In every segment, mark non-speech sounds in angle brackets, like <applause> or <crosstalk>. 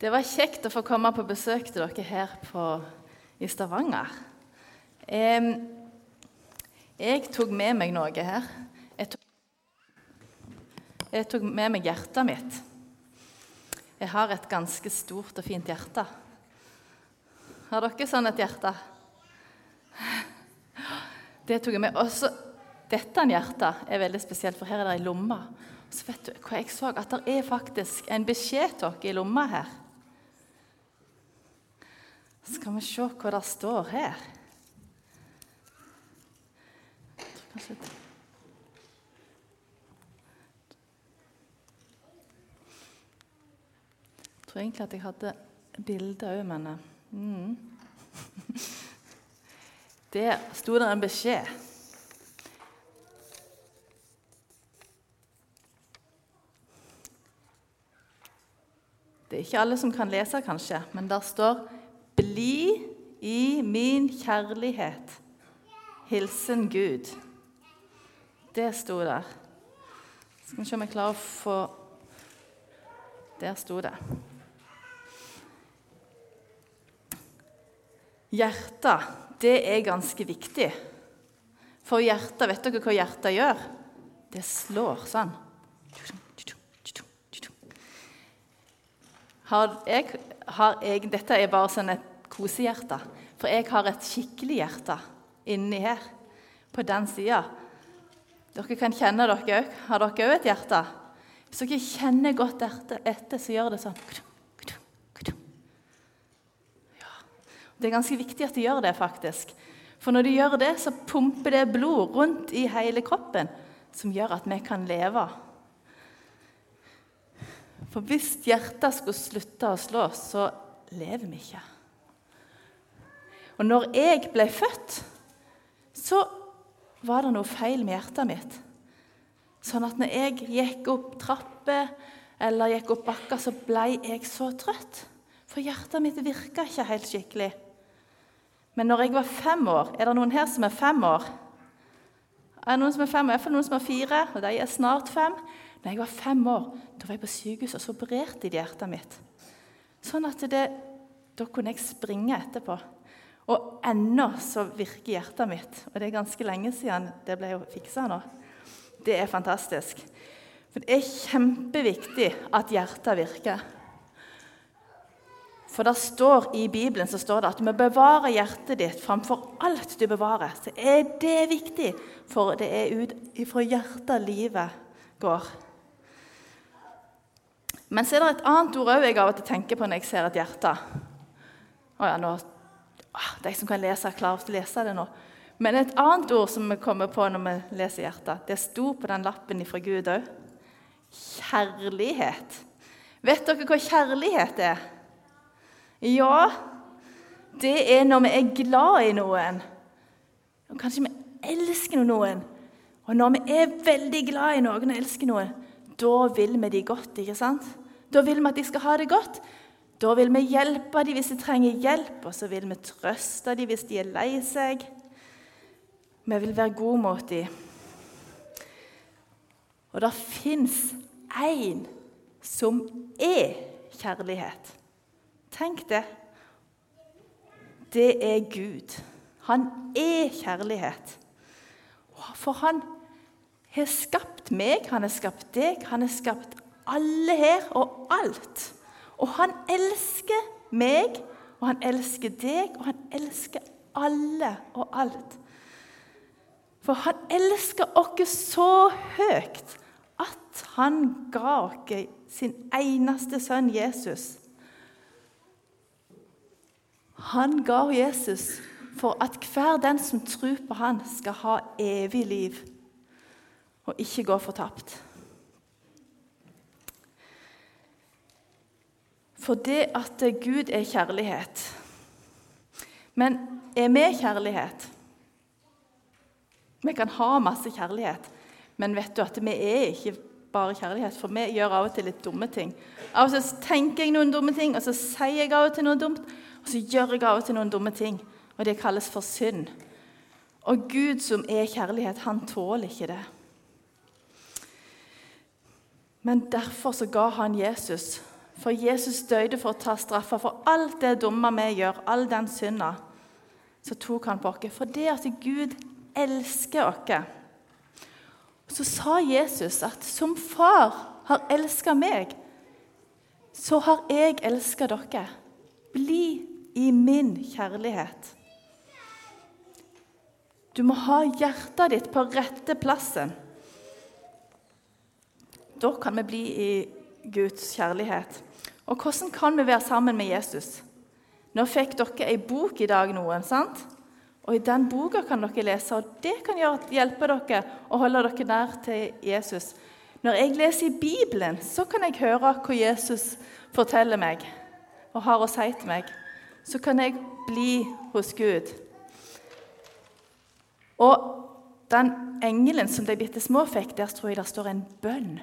Det var kjekt å få komme på besøk til dere her på, i Stavanger. Eh, jeg tok med meg noe her. Jeg tok, jeg tok med meg hjertet mitt. Jeg har et ganske stort og fint hjerte. Har dere sånn et hjerte? Det tok jeg med. Også dette hjertet er veldig spesielt, for her er det ei lomme. Så vet du hva jeg så? At det er faktisk en beskjed til dere i lomma her. Skal vi se hva det står her. Jeg tror egentlig at jeg hadde bilde òg, men mm. <laughs> Der sto det en beskjed. Det er ikke alle som kan lese, kanskje, men der står 'Bli i min kjærlighet'. Hilsen Gud. Det sto der. Skal vi se om jeg klarer å få Der sto det. Hjertet, det er ganske viktig. For hjertet, vet dere hva hjertet gjør? Det slår sånn. Har jeg, har jeg, dette er bare sånn et kosehjerte. For jeg har et skikkelig hjerte inni her, på den sida. Dere kan kjenne dere òg. Har dere òg et hjerte? Hvis dere kjenner godt etter, så gjør det sånn ja. Det er ganske viktig at de gjør det, faktisk. For når de gjør det, så pumper det blod rundt i hele kroppen, som gjør at vi kan leve. For hvis hjertet skulle slutte å slå, så lever vi ikke. Og når jeg ble født, så var det noe feil med hjertet mitt. Sånn at når jeg gikk opp trapper eller gikk opp bakker, så ble jeg så trøtt. For hjertet mitt virka ikke helt skikkelig. Men når jeg var fem år Er det noen her som er fem år? Er det noen som er fem? Iallfall noen som er fire, og de er snart fem. Når jeg var fem år, da var jeg på sykehus, og så opererte de hjertet mitt. Sånn at det, da kunne jeg springe etterpå. Og ennå så virker hjertet mitt. Og det er ganske lenge siden det ble fiksa nå. Det er fantastisk. For det er kjempeviktig at hjertet virker. For det står i Bibelen så står det at du må bevare hjertet ditt framfor alt du bevarer. Så er det viktig, for det er ut ifra hjertet livet går. Men så er det et annet ord òg jeg av og til tenker på når jeg ser et hjerte. Å ja, nå, De som kan lese, klarer å lese det nå. Men et annet ord som vi kommer på når vi leser hjertet, det sto på den lappen fra Gud òg. Kjærlighet. Vet dere hva kjærlighet er? Ja, det er når vi er glad i noen. Og kanskje vi elsker noen. Og når vi er veldig glad i noen og elsker noen, da vil vi de godt. ikke sant? Da vil vi at de skal ha det godt. Da vil vi hjelpe dem hvis de trenger hjelp, og så vil vi trøste dem hvis de er lei seg. Vi vil være gode mot dem. Og det fins én som er kjærlighet. Tenk det. Det er Gud. Han er kjærlighet. For han har skapt meg, han har skapt deg, han har skapt alle her og alt. Og han elsker meg, og han elsker deg, og han elsker alle og alt. For han elsker oss så høyt at han ga oss sin eneste sønn Jesus. Han ga Jesus for at hver den som tror på han skal ha evig liv og ikke gå fortapt. For det at Gud er kjærlighet. Men er vi kjærlighet? Vi kan ha masse kjærlighet, men vet du at vi er ikke bare kjærlighet, for vi gjør av og til litt dumme ting. Av og til tenker jeg noen dumme ting, og så sier jeg av og til noe dumt, og så gjør jeg av og til noen dumme ting, og det kalles for synd. Og Gud som er kjærlighet, han tåler ikke det. Men derfor så ga han Jesus For Jesus døde for å ta straffa for alt det dumme vi gjør, all den synda. Så tok han på oss. For det at Gud elsker oss. Så sa Jesus at som far har elska meg, så har jeg elska dere. Bli i min kjærlighet. Du må ha hjertet ditt på rette plassen. Da kan vi bli i Guds kjærlighet. Og hvordan kan vi være sammen med Jesus? Nå fikk dere ei bok i dag, noen, sant? Og I den boka kan dere lese, og det kan hjelpe dere å holde dere nær til Jesus. Når jeg leser i Bibelen, så kan jeg høre hva Jesus forteller meg og har å si til meg. Så kan jeg bli hos Gud. Og den engelen som de bitte små fikk, der tror jeg det står en bønn.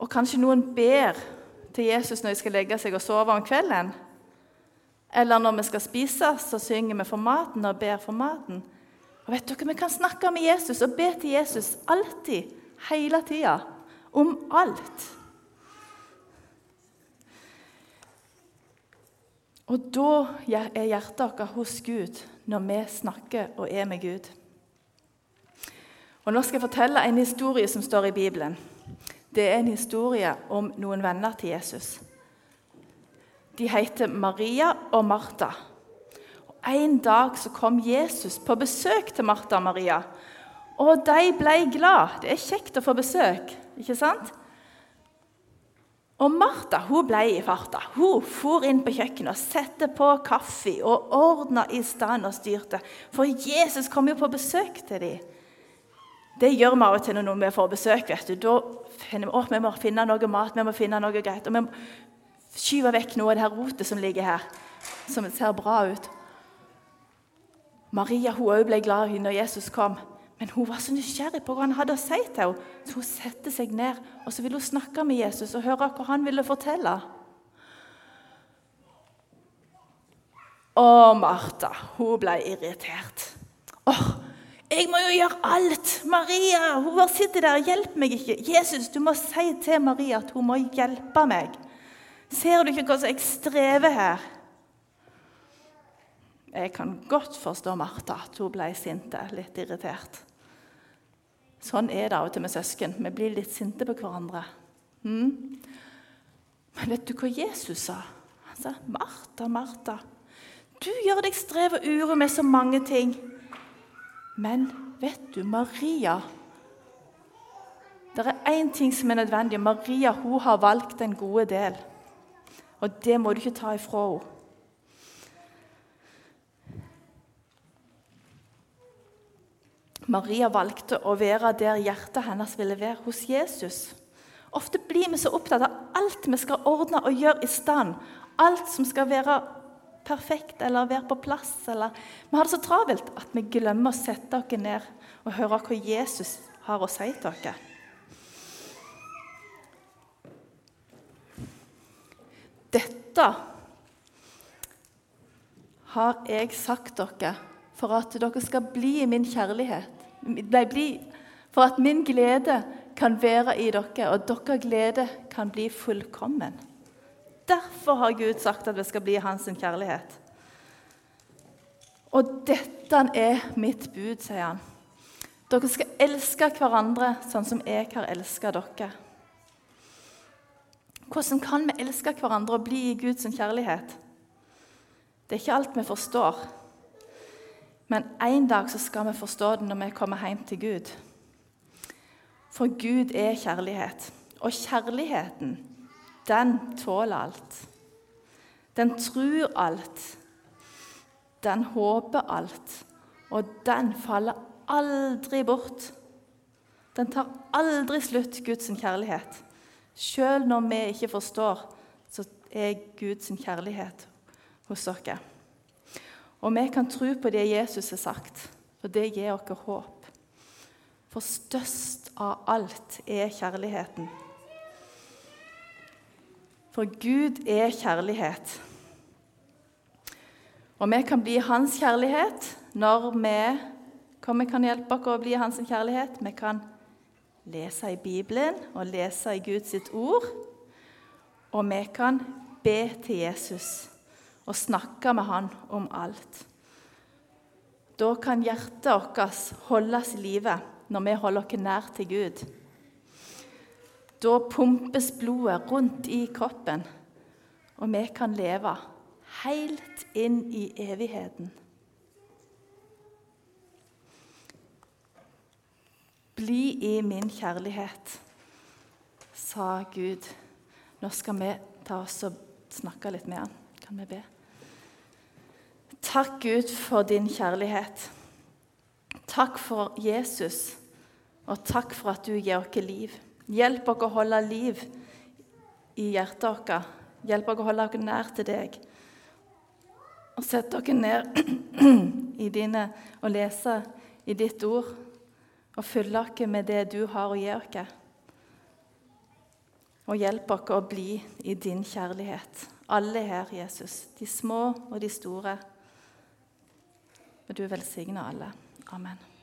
Og kanskje noen ber til Jesus når de skal legge seg og sove om kvelden. Eller når vi skal spise, så synger vi for maten og ber for maten. Og vet dere, Vi kan snakke med Jesus og be til Jesus alltid, hele tida, om alt. Og da er hjertet vårt hos Gud når vi snakker og er med Gud. Og Nå skal jeg fortelle en historie som står i Bibelen. Det er en historie om noen venner til Jesus. De heter Maria og Martha. Og En dag så kom Jesus på besøk til Martha og Maria. Og de ble glad. Det er kjekt å få besøk, ikke sant? Og Martha hun ble i farta. Hun for inn på kjøkkenet og satte på kaffe og ordna i stand og styrte. For Jesus kom jo på besøk til dem. Det gjør vi av og til når vi får besøk. vet du. Da finner vi at vi må finne noe mat, vi må finne noe greit. Og vi må skyve vekk noe av det her rotet som ligger her, som ser bra ut. Maria hun også ble glad når Jesus kom, men hun var så nysgjerrig på hva han hadde å si til henne. Så hun satte seg ned og så ville hun snakke med Jesus og høre hva han ville fortelle. Og Martha hun ble irritert. Åh, jeg må jo gjøre alt! Maria hun bare sitter der 'Hjelp meg ikke. Jesus, du må si til Maria at hun må hjelpe meg. Ser du ikke hva jeg strever her? Jeg kan godt forstå Martha, at hun ble sint, litt irritert. Sånn er det av og til med søsken. Vi blir litt sinte på hverandre. Mm. Men vet du hva Jesus sa? Han sa, 'Martha, Martha, du gjør deg strev og uro med så mange ting.' Men vet du, Maria Det er én ting som er nødvendig. Maria hun har valgt en gode del. Og det må du ikke ta ifra henne. Maria valgte å være der hjertet hennes ville være, hos Jesus. Ofte blir vi så opptatt av alt vi skal ordne og gjøre i stand. Alt som skal være perfekt eller være på plass. Eller. Vi har det så travelt at vi glemmer å sette oss ned og høre hva Jesus har å si til oss. Dette har jeg sagt dere for at dere skal bli i min kjærlighet. Bli, for at min glede kan være i dere, og deres glede kan bli fullkommen. Derfor har Gud sagt at vi skal bli hans kjærlighet. Og dette er mitt bud, sier han. Dere skal elske hverandre sånn som jeg har elsket dere. Hvordan kan vi elske hverandre og bli i Guds kjærlighet? Det er ikke alt vi forstår. Men en dag så skal vi forstå det når vi kommer hjem til Gud. For Gud er kjærlighet. Og kjærligheten den tåler alt. Den tror alt. Den håper alt. Og den faller aldri bort. Den tar aldri slutt, Guds kjærlighet. Selv når vi ikke forstår, så er Guds kjærlighet hos dere. Og vi kan tro på det Jesus har sagt, for det gir oss håp. For størst av alt er kjærligheten. For Gud er kjærlighet. Og vi kan bli hans kjærlighet når vi Hva kan hjelpe oss å bli hans kjærlighet? Vi kan lese i Bibelen og lese i Guds ord. og vi kan be til Jesus og snakke med han om alt. Da kan hjertet vårt holdes i live når vi holder oss nær til Gud. Da pumpes blodet rundt i kroppen, og vi kan leve helt inn i evigheten. Bli i min kjærlighet, sa Gud. Nå skal vi ta oss og snakke litt med han. Kan vi be? Takk, Gud, for din kjærlighet. Takk for Jesus, og takk for at du gir oss liv. Hjelp oss å holde liv i hjertet vårt. Hjelp oss å holde oss nær til deg. Og sett dere ned <clears throat> i dine og lese i ditt ord og fylle oss med det du har å gi oss. Og hjelp oss å bli i din kjærlighet, alle her, Jesus, de små og de store. Og du velsigner alle. Amen.